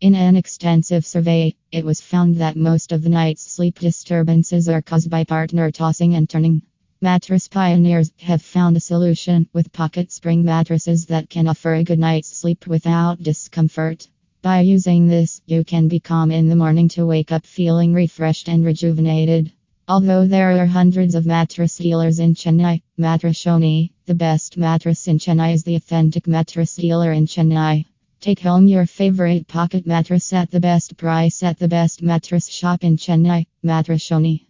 In an extensive survey, it was found that most of the night's sleep disturbances are caused by partner tossing and turning. Mattress pioneers have found a solution with pocket spring mattresses that can offer a good night's sleep without discomfort. By using this, you can be calm in the morning to wake up feeling refreshed and rejuvenated. Although there are hundreds of mattress dealers in Chennai, Mattresszone, the best mattress in Chennai, is the authentic mattress dealer in Chennai. Take home your favorite pocket mattress at the best price at the best mattress shop in Chennai, Mattresszone.